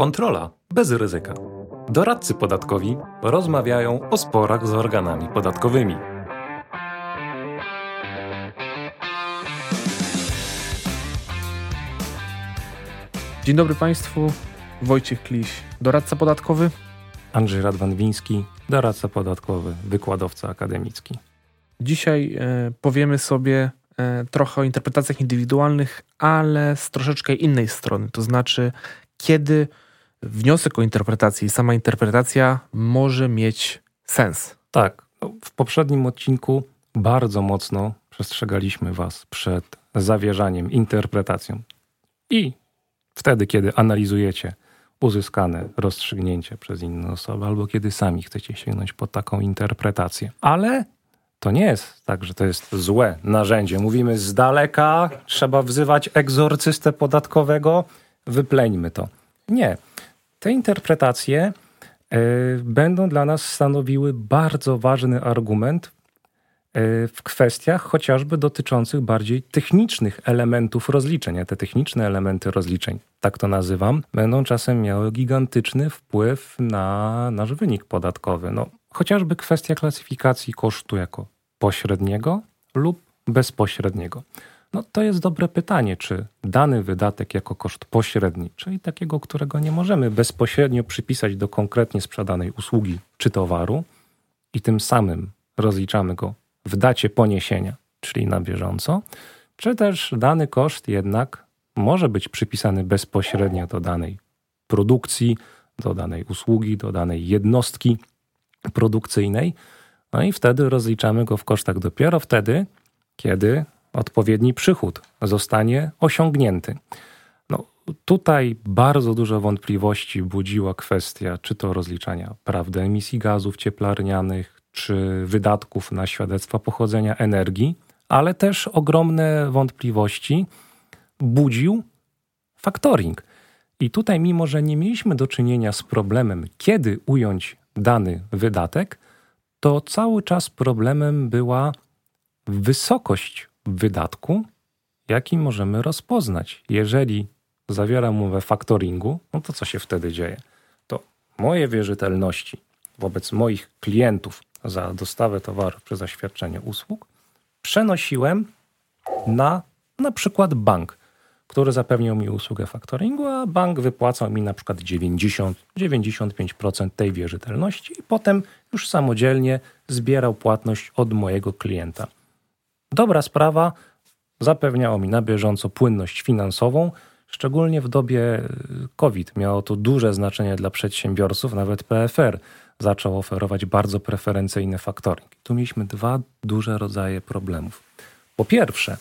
Kontrola bez ryzyka. Doradcy podatkowi rozmawiają o sporach z organami podatkowymi. Dzień dobry Państwu. Wojciech Kliś, doradca podatkowy. Andrzej Radwan-Wiński, doradca podatkowy, wykładowca akademicki. Dzisiaj e, powiemy sobie e, trochę o interpretacjach indywidualnych, ale z troszeczkę innej strony. To znaczy, kiedy wniosek o interpretację i sama interpretacja może mieć sens. Tak. No, w poprzednim odcinku bardzo mocno przestrzegaliśmy Was przed zawierzaniem, interpretacją. I wtedy, kiedy analizujecie uzyskane rozstrzygnięcie przez inne osoby, albo kiedy sami chcecie sięgnąć po taką interpretację. Ale to nie jest tak, że to jest złe narzędzie. Mówimy z daleka, trzeba wzywać egzorcystę podatkowego, wypleńmy to. Nie. Te interpretacje y, będą dla nas stanowiły bardzo ważny argument y, w kwestiach chociażby dotyczących bardziej technicznych elementów rozliczeń. A te techniczne elementy rozliczeń, tak to nazywam, będą czasem miały gigantyczny wpływ na nasz wynik podatkowy. No, chociażby kwestia klasyfikacji kosztu jako pośredniego lub bezpośredniego. No to jest dobre pytanie, czy dany wydatek jako koszt pośredni, czyli takiego, którego nie możemy bezpośrednio przypisać do konkretnie sprzedanej usługi czy towaru i tym samym rozliczamy go w dacie poniesienia, czyli na bieżąco, czy też dany koszt jednak może być przypisany bezpośrednio do danej produkcji, do danej usługi, do danej jednostki produkcyjnej. No i wtedy rozliczamy go w kosztach dopiero wtedy, kiedy odpowiedni przychód zostanie osiągnięty. No, tutaj bardzo dużo wątpliwości budziła kwestia czy to rozliczania prawdy emisji gazów cieplarnianych, czy wydatków na świadectwa pochodzenia energii, ale też ogromne wątpliwości budził faktoring. I tutaj, mimo że nie mieliśmy do czynienia z problemem, kiedy ująć dany wydatek, to cały czas problemem była wysokość wydatku, jaki możemy rozpoznać. Jeżeli zawieram umowę faktoringu, no to co się wtedy dzieje? To moje wierzytelności wobec moich klientów za dostawę towarów czy zaświadczenie usług przenosiłem na na przykład bank, który zapewniał mi usługę faktoringu, a bank wypłacał mi na przykład 90-95% tej wierzytelności i potem już samodzielnie zbierał płatność od mojego klienta. Dobra sprawa, zapewniało mi na bieżąco płynność finansową, szczególnie w dobie COVID. Miało to duże znaczenie dla przedsiębiorców, nawet PFR zaczął oferować bardzo preferencyjne faktoring. Tu mieliśmy dwa duże rodzaje problemów. Po pierwsze, e,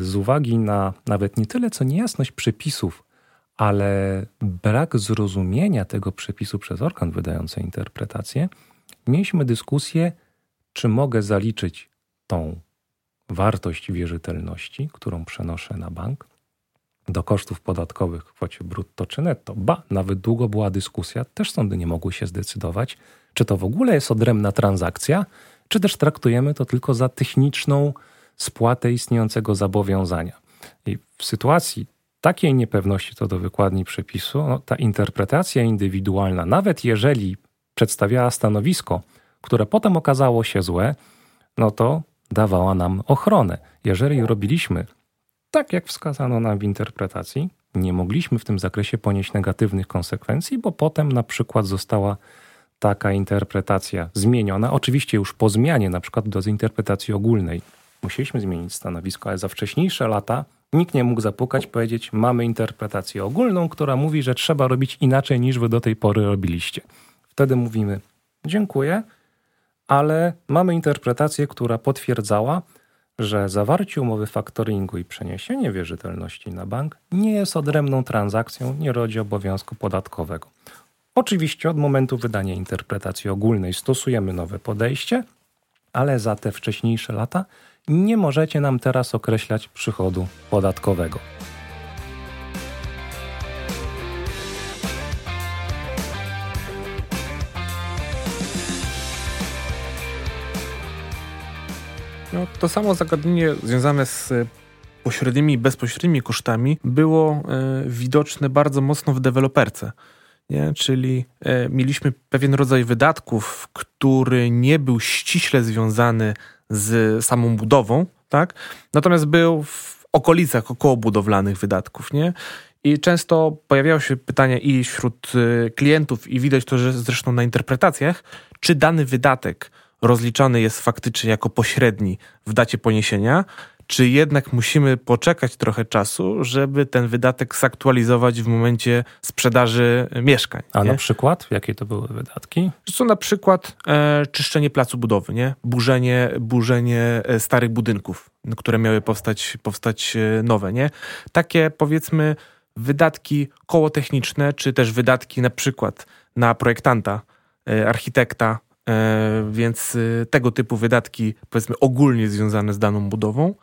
z uwagi na nawet nie tyle co niejasność przepisów, ale brak zrozumienia tego przepisu przez organ wydający interpretację, mieliśmy dyskusję, czy mogę zaliczyć tą wartość wierzytelności, którą przenoszę na bank, do kosztów podatkowych w kwocie brutto czy netto. Ba, nawet długo była dyskusja, też sądy nie mogły się zdecydować, czy to w ogóle jest odrębna transakcja, czy też traktujemy to tylko za techniczną spłatę istniejącego zobowiązania. I w sytuacji takiej niepewności co do wykładni przepisu, no, ta interpretacja indywidualna, nawet jeżeli przedstawiała stanowisko, które potem okazało się złe, no to dawała nam ochronę. Jeżeli robiliśmy tak, jak wskazano nam w interpretacji, nie mogliśmy w tym zakresie ponieść negatywnych konsekwencji, bo potem na przykład została taka interpretacja zmieniona, oczywiście już po zmianie, na przykład do interpretacji ogólnej. Musieliśmy zmienić stanowisko, ale za wcześniejsze lata nikt nie mógł zapukać, powiedzieć: Mamy interpretację ogólną, która mówi, że trzeba robić inaczej niż wy do tej pory robiliście. Wtedy mówimy: Dziękuję, ale mamy interpretację, która potwierdzała, że zawarcie umowy faktoringu i przeniesienie wierzytelności na bank nie jest odrębną transakcją, nie rodzi obowiązku podatkowego. Oczywiście od momentu wydania interpretacji ogólnej stosujemy nowe podejście, ale za te wcześniejsze lata nie możecie nam teraz określać przychodu podatkowego. To samo zagadnienie związane z pośrednimi i bezpośrednimi kosztami było e, widoczne bardzo mocno w deweloperce. Nie? Czyli e, mieliśmy pewien rodzaj wydatków, który nie był ściśle związany z samą budową, tak? natomiast był w okolicach okołobudowlanych wydatków. Nie? I często pojawiało się pytania i wśród e, klientów, i widać to że zresztą na interpretacjach, czy dany wydatek rozliczany jest faktycznie jako pośredni w dacie poniesienia, czy jednak musimy poczekać trochę czasu, żeby ten wydatek zaktualizować w momencie sprzedaży mieszkań. A nie? na przykład? Jakie to były wydatki? Są na przykład e, czyszczenie placu budowy, nie? Burzenie, burzenie e, starych budynków, które miały powstać, powstać e, nowe. Nie? Takie powiedzmy wydatki kołotechniczne, czy też wydatki na przykład na projektanta, e, architekta, więc tego typu wydatki powiedzmy ogólnie związane z daną budową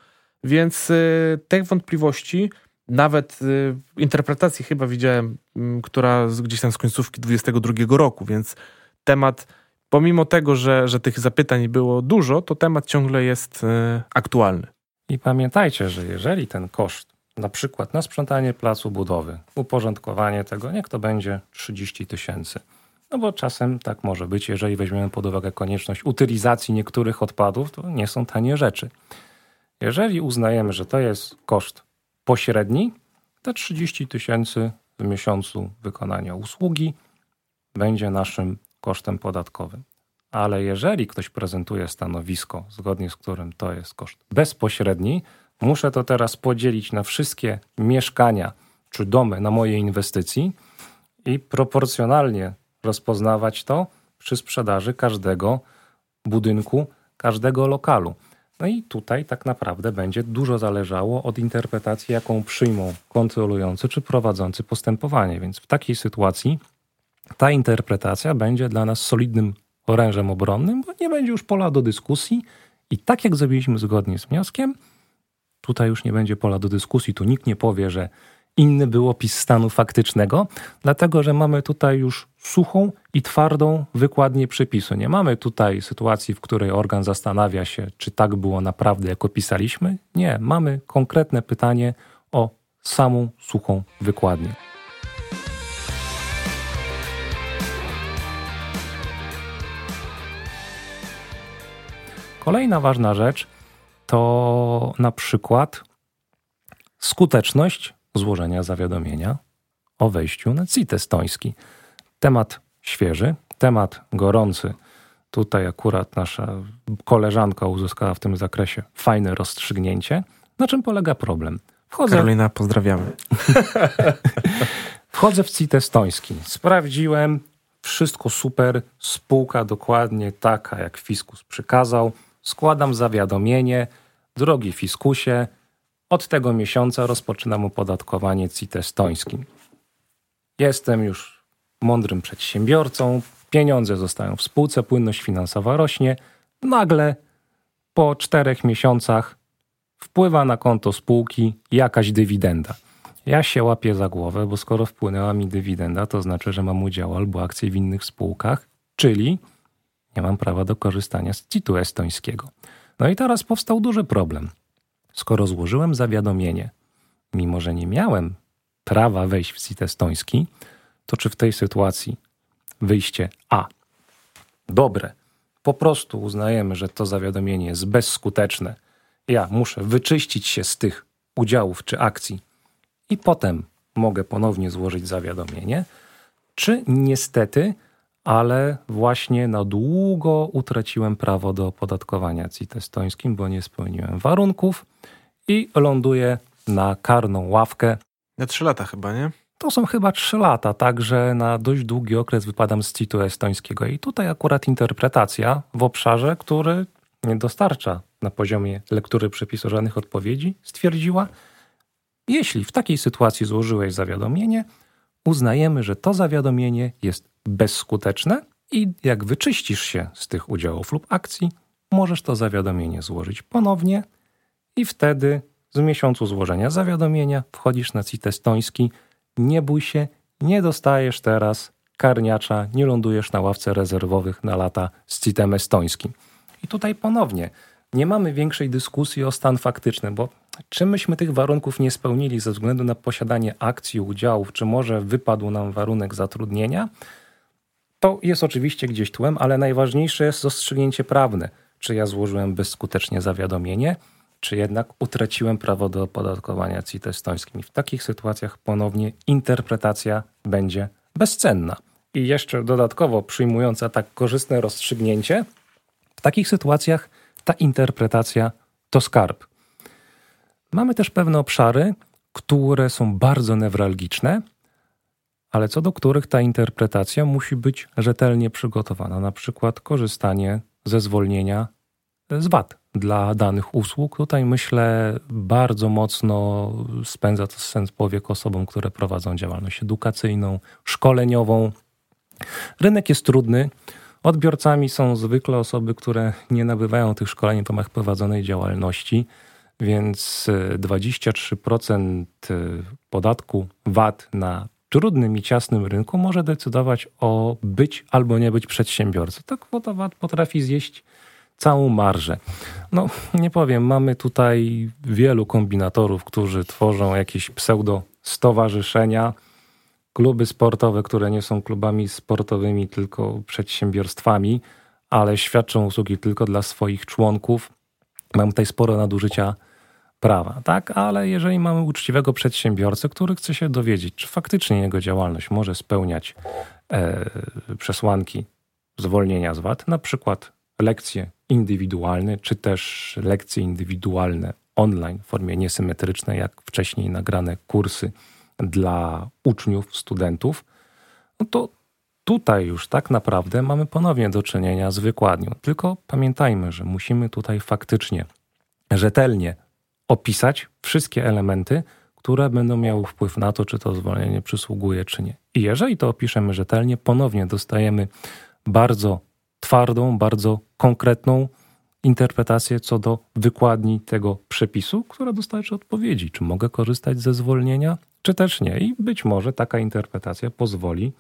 więc y, tych wątpliwości, nawet y, interpretacji chyba widziałem, mm, która gdzieś tam z końcówki 22 roku, więc temat, pomimo tego, że, że tych zapytań było dużo, to temat ciągle jest y, aktualny. I pamiętajcie, że jeżeli ten koszt, na przykład na sprzątanie placu budowy, uporządkowanie tego, niech to będzie 30 tysięcy. No bo czasem tak może być, jeżeli weźmiemy pod uwagę konieczność utylizacji niektórych odpadów, to nie są tanie rzeczy. Jeżeli uznajemy, że to jest koszt pośredni, te 30 tysięcy w miesiącu wykonania usługi będzie naszym kosztem podatkowym. Ale jeżeli ktoś prezentuje stanowisko, zgodnie z którym to jest koszt bezpośredni, muszę to teraz podzielić na wszystkie mieszkania czy domy na mojej inwestycji i proporcjonalnie rozpoznawać to przy sprzedaży każdego budynku, każdego lokalu. No i tutaj tak naprawdę będzie dużo zależało od interpretacji, jaką przyjmą kontrolujący czy prowadzący postępowanie. Więc w takiej sytuacji ta interpretacja będzie dla nas solidnym orężem obronnym, bo nie będzie już pola do dyskusji i tak jak zrobiliśmy zgodnie z wnioskiem, tutaj już nie będzie pola do dyskusji. Tu nikt nie powie, że inny był opis stanu faktycznego, dlatego że mamy tutaj już suchą i twardą wykładnię przepisu. Nie mamy tutaj sytuacji, w której organ zastanawia się, czy tak było naprawdę, jak opisaliśmy. Nie, mamy konkretne pytanie o samą suchą wykładnię. Kolejna ważna rzecz to na przykład skuteczność złożenia zawiadomienia o wejściu na CIT estoński. Temat świeży, temat gorący. Tutaj akurat nasza koleżanka uzyskała w tym zakresie fajne rozstrzygnięcie. Na czym polega problem? Wchodzę... Karolina, pozdrawiamy. Wchodzę w CIT estoński. Sprawdziłem, wszystko super, spółka dokładnie taka, jak fiskus przykazał. Składam zawiadomienie. Drogi fiskusie, od tego miesiąca rozpoczynam opodatkowanie CIT estońskim. Jestem już mądrym przedsiębiorcą, pieniądze zostają w spółce, płynność finansowa rośnie. Nagle po czterech miesiącach wpływa na konto spółki jakaś dywidenda. Ja się łapię za głowę, bo skoro wpłynęła mi dywidenda, to znaczy, że mam udział albo akcje w innych spółkach, czyli nie mam prawa do korzystania z CIT-u estońskiego. No i teraz powstał duży problem. Skoro złożyłem zawiadomienie, mimo że nie miałem prawa wejść w CIT estoński, to czy w tej sytuacji wyjście A dobre, po prostu uznajemy, że to zawiadomienie jest bezskuteczne, ja muszę wyczyścić się z tych udziałów czy akcji i potem mogę ponownie złożyć zawiadomienie, czy niestety, ale właśnie na długo utraciłem prawo do opodatkowania CIT estońskim, bo nie spełniłem warunków i ląduję na karną ławkę. Na trzy lata chyba, nie? To są chyba trzy lata, także na dość długi okres wypadam z CIT-u estońskiego. I tutaj akurat interpretacja w obszarze, który nie dostarcza na poziomie lektury przepisu żadnych odpowiedzi, stwierdziła, jeśli w takiej sytuacji złożyłeś zawiadomienie, uznajemy, że to zawiadomienie jest bezskuteczne i jak wyczyścisz się z tych udziałów lub akcji, możesz to zawiadomienie złożyć ponownie i wtedy z miesiącu złożenia zawiadomienia wchodzisz na CIT estoński. Nie bój się, nie dostajesz teraz karniacza, nie lądujesz na ławce rezerwowych na lata z CIT-em estońskim. I tutaj ponownie nie mamy większej dyskusji o stan faktyczny, bo Czy myśmy tych warunków nie spełnili ze względu na posiadanie akcji, udziałów, czy może wypadł nam warunek zatrudnienia? To jest oczywiście gdzieś tłem, ale najważniejsze jest rozstrzygnięcie prawne. Czy ja złożyłem bezskutecznie zawiadomienie, czy jednak utraciłem prawo do opodatkowania CIT estońskim. W takich sytuacjach ponownie interpretacja będzie bezcenna. I jeszcze dodatkowo przyjmująca tak korzystne rozstrzygnięcie, w takich sytuacjach ta interpretacja to skarb. Mamy też pewne obszary, które są bardzo newralgiczne, ale co do których ta interpretacja musi być rzetelnie przygotowana, na przykład korzystanie ze zwolnienia z VAT dla danych usług. Tutaj myślę bardzo mocno spędza to sens powiek osobom, które prowadzą działalność edukacyjną, szkoleniową. Rynek jest trudny. Odbiorcami są zwykle osoby, które nie tych szkoleń w ramach prowadzonej działalności, więc 23% e, podatku VAT na trudnym i ciasnym rynku może decydować o być albo nie być przedsiębiorcą. Ta kwota VAT potrafi zjeść całą marżę. No, nie powiem, mamy tutaj wielu kombinatorów, którzy tworzą jakieś pseudo stowarzyszenia, kluby sportowe, które nie są klubami sportowymi, tylko przedsiębiorstwami, ale świadczą usługi tylko dla swoich członków. Mam tutaj sporo nadużycia prawa, tak? Ale jeżeli mamy uczciwego przedsiębiorcę, który chce się dowiedzieć, czy faktycznie jego działalność może spełniać e, przesłanki zwolnienia z VAT, na przykład lekcje indywidualne, czy też lekcje indywidualne online w formie niesymetrycznej, jak wcześniej nagrane kursy dla uczniów, studentów, no to tutaj już tak naprawdę mamy ponownie do czynienia z wykładnią. Tylko pamiętajmy, że musimy tutaj faktycznie rzetelnie opisać wszystkie elementy, które będą miały wpływ na to, czy to zwolnienie przysługuje, czy nie. I jeżeli to opiszemy rzetelnie, ponownie dostajemy bardzo twardą, bardzo konkretną interpretację co do wykładni tego przepisu, która dostarczy odpowiedzi, czy mogę korzystać ze zwolnienia, czy też nie. I być może taka interpretacja pozwoli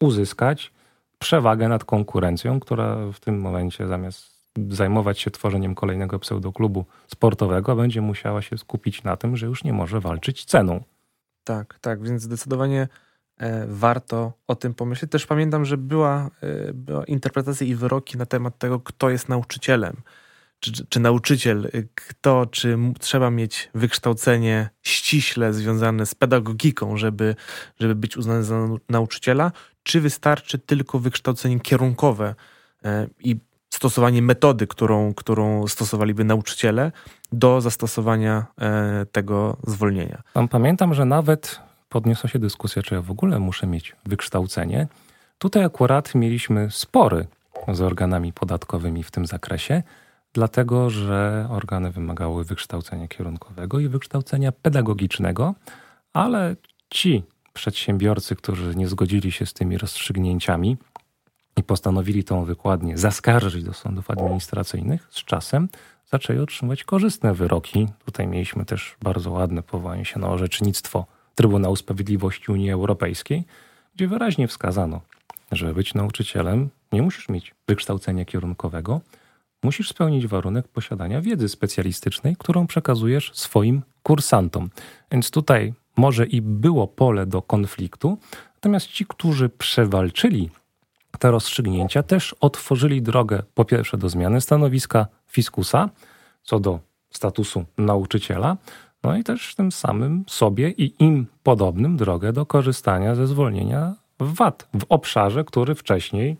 uzyskać przewagę nad konkurencją, która w tym momencie zamiast zajmować się tworzeniem kolejnego pseudoklubu sportowego, będzie musiała się skupić na tym, że już nie może walczyć ceną. Tak, tak, więc zdecydowanie e, warto o tym pomyśleć. Też pamiętam, że była, e, była interpretacja i wyroki na temat tego, kto jest nauczycielem czy, czy nauczyciel, y, kto, czy trzeba mieć wykształcenie ściśle związane z pedagogiką, żeby, żeby być uznany za nauczyciela, czy wystarczy tylko wykształcenie kierunkowe e, i stosowanie metody, którą, którą stosowaliby nauczyciele do zastosowania e, tego zwolnienia. Pamiętam, że nawet podniosła się dyskusja, czy ja w ogóle muszę mieć wykształcenie. Tutaj akurat mieliśmy spory z organami podatkowymi w tym zakresie dlatego że organy wymagały wykształcenia kierunkowego i wykształcenia pedagogicznego, ale ci przedsiębiorcy, którzy nie zgodzili się z tymi rozstrzygnięciami i postanowili tą wykładnię zaskarżyć do sądów administracyjnych, z czasem zaczęli otrzymywać korzystne wyroki. Tutaj mieliśmy też bardzo ładne powołanie się na orzecznictwo Trybunału Sprawiedliwości Unii Europejskiej, gdzie wyraźnie wskazano, że być nauczycielem nie musisz mieć wykształcenia kierunkowego, musisz spełnić warunek posiadania wiedzy specjalistycznej, którą przekazujesz swoim kursantom. Więc tutaj może i było pole do konfliktu, natomiast ci, którzy przewalczyli te rozstrzygnięcia, też otworzyli drogę po pierwsze do zmiany stanowiska fiskusa co do statusu nauczyciela, no i też tym samym sobie i im podobnym drogę do korzystania ze zwolnienia VAT w obszarze, który wcześniej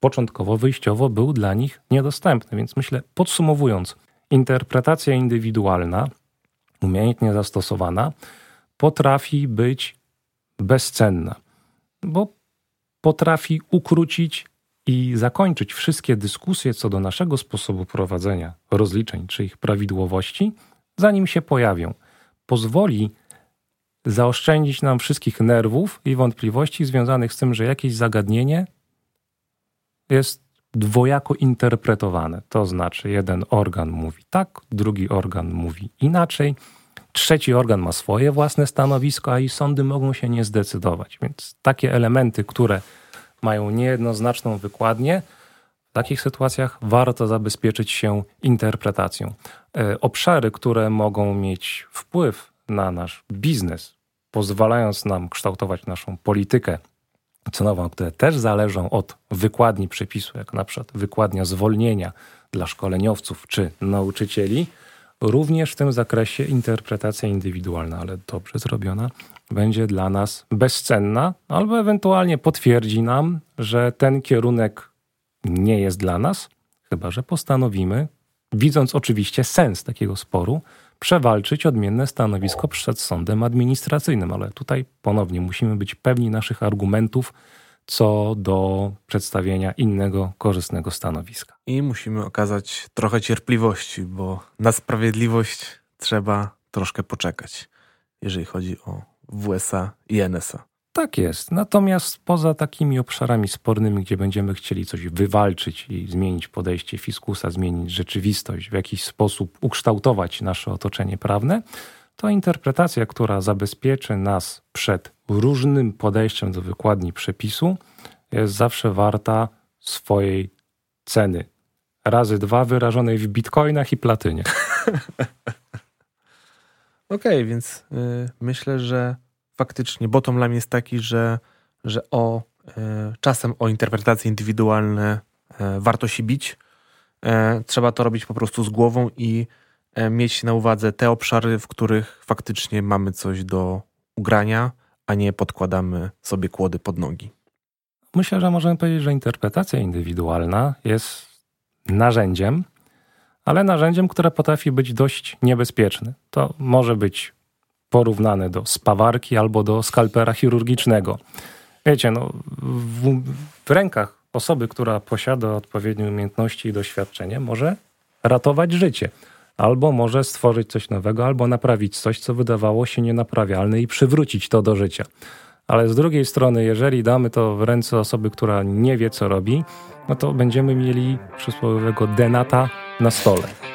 początkowo, wyjściowo był dla nich niedostępny. Więc myślę, podsumowując, interpretacja indywidualna, umiejętnie zastosowana, potrafi być bezcenna, bo potrafi ukrócić i zakończyć wszystkie dyskusje co do naszego sposobu prowadzenia rozliczeń czy ich prawidłowości, zanim się pojawią. Pozwoli zaoszczędzić nam wszystkich nerwów i wątpliwości związanych z tym, że jakieś zagadnienie jest dwojako interpretowane. To znaczy, jeden organ mówi tak, drugi organ mówi inaczej, trzeci organ ma swoje własne stanowisko, a i sądy mogą się nie zdecydować. Więc takie elementy, które mają niejednoznaczną wykładnię, W takich sytuacjach warto zabezpieczyć się interpretacją. E, obszary, które mogą mieć wpływ na nasz biznes, pozwalając nam kształtować naszą politykę cenową, które też zależą od wykładni przepisu, jak na przykład wykładnia zwolnienia dla szkoleniowców czy nauczycieli, również w tym zakresie interpretacja indywidualna, ale dobrze zrobiona, będzie dla nas bezcenna, albo ewentualnie potwierdzi nam, że ten kierunek nie jest dla nas, chyba że postanowimy, widząc oczywiście sens takiego sporu, przewalczyć odmienne stanowisko przed sądem administracyjnym. Ale tutaj ponownie musimy być pewni naszych argumentów co do przedstawienia innego korzystnego stanowiska. I musimy okazać trochę cierpliwości, bo na sprawiedliwość trzeba troszkę poczekać, jeżeli chodzi o WSA i NSA. Tak jest. Natomiast poza takimi obszarami spornymi, gdzie będziemy chcieli coś wywalczyć i zmienić podejście fiskusa, zmienić rzeczywistość, w jakiś sposób ukształtować nasze otoczenie prawne, to interpretacja, która zabezpieczy nas przed różnym podejściem do wykładni przepisu, jest zawsze warta swojej ceny. Razy dwa wyrażonej w bitcoinach i platynie. Okej, okay, więc y, myślę, że faktycznie bottom line jest taki, że, że o, e, czasem o interpretacje indywidualne e, warto się bić. E, trzeba to robić po prostu z głową i mieć na uwadze te obszary, w których faktycznie mamy coś do ugrania, a nie podkładamy sobie kłody pod nogi. Myślę, że możemy powiedzieć, że interpretacja indywidualna jest narzędziem, ale narzędziem, które potrafi być dość niebezpieczne. To może być porównane do spawarki albo do skalpera chirurgicznego. Wiecie, no, w, w rękach osoby, która posiada odpowiednie umiejętności i doświadczenie, może ratować życie. Albo może stworzyć coś nowego, albo naprawić coś, co wydawało się nienaprawialne i przywrócić to do życia. Ale z drugiej strony, jeżeli damy to w ręce osoby, która nie wie, co robi, no to będziemy mieli przysłowiowego denata na stole.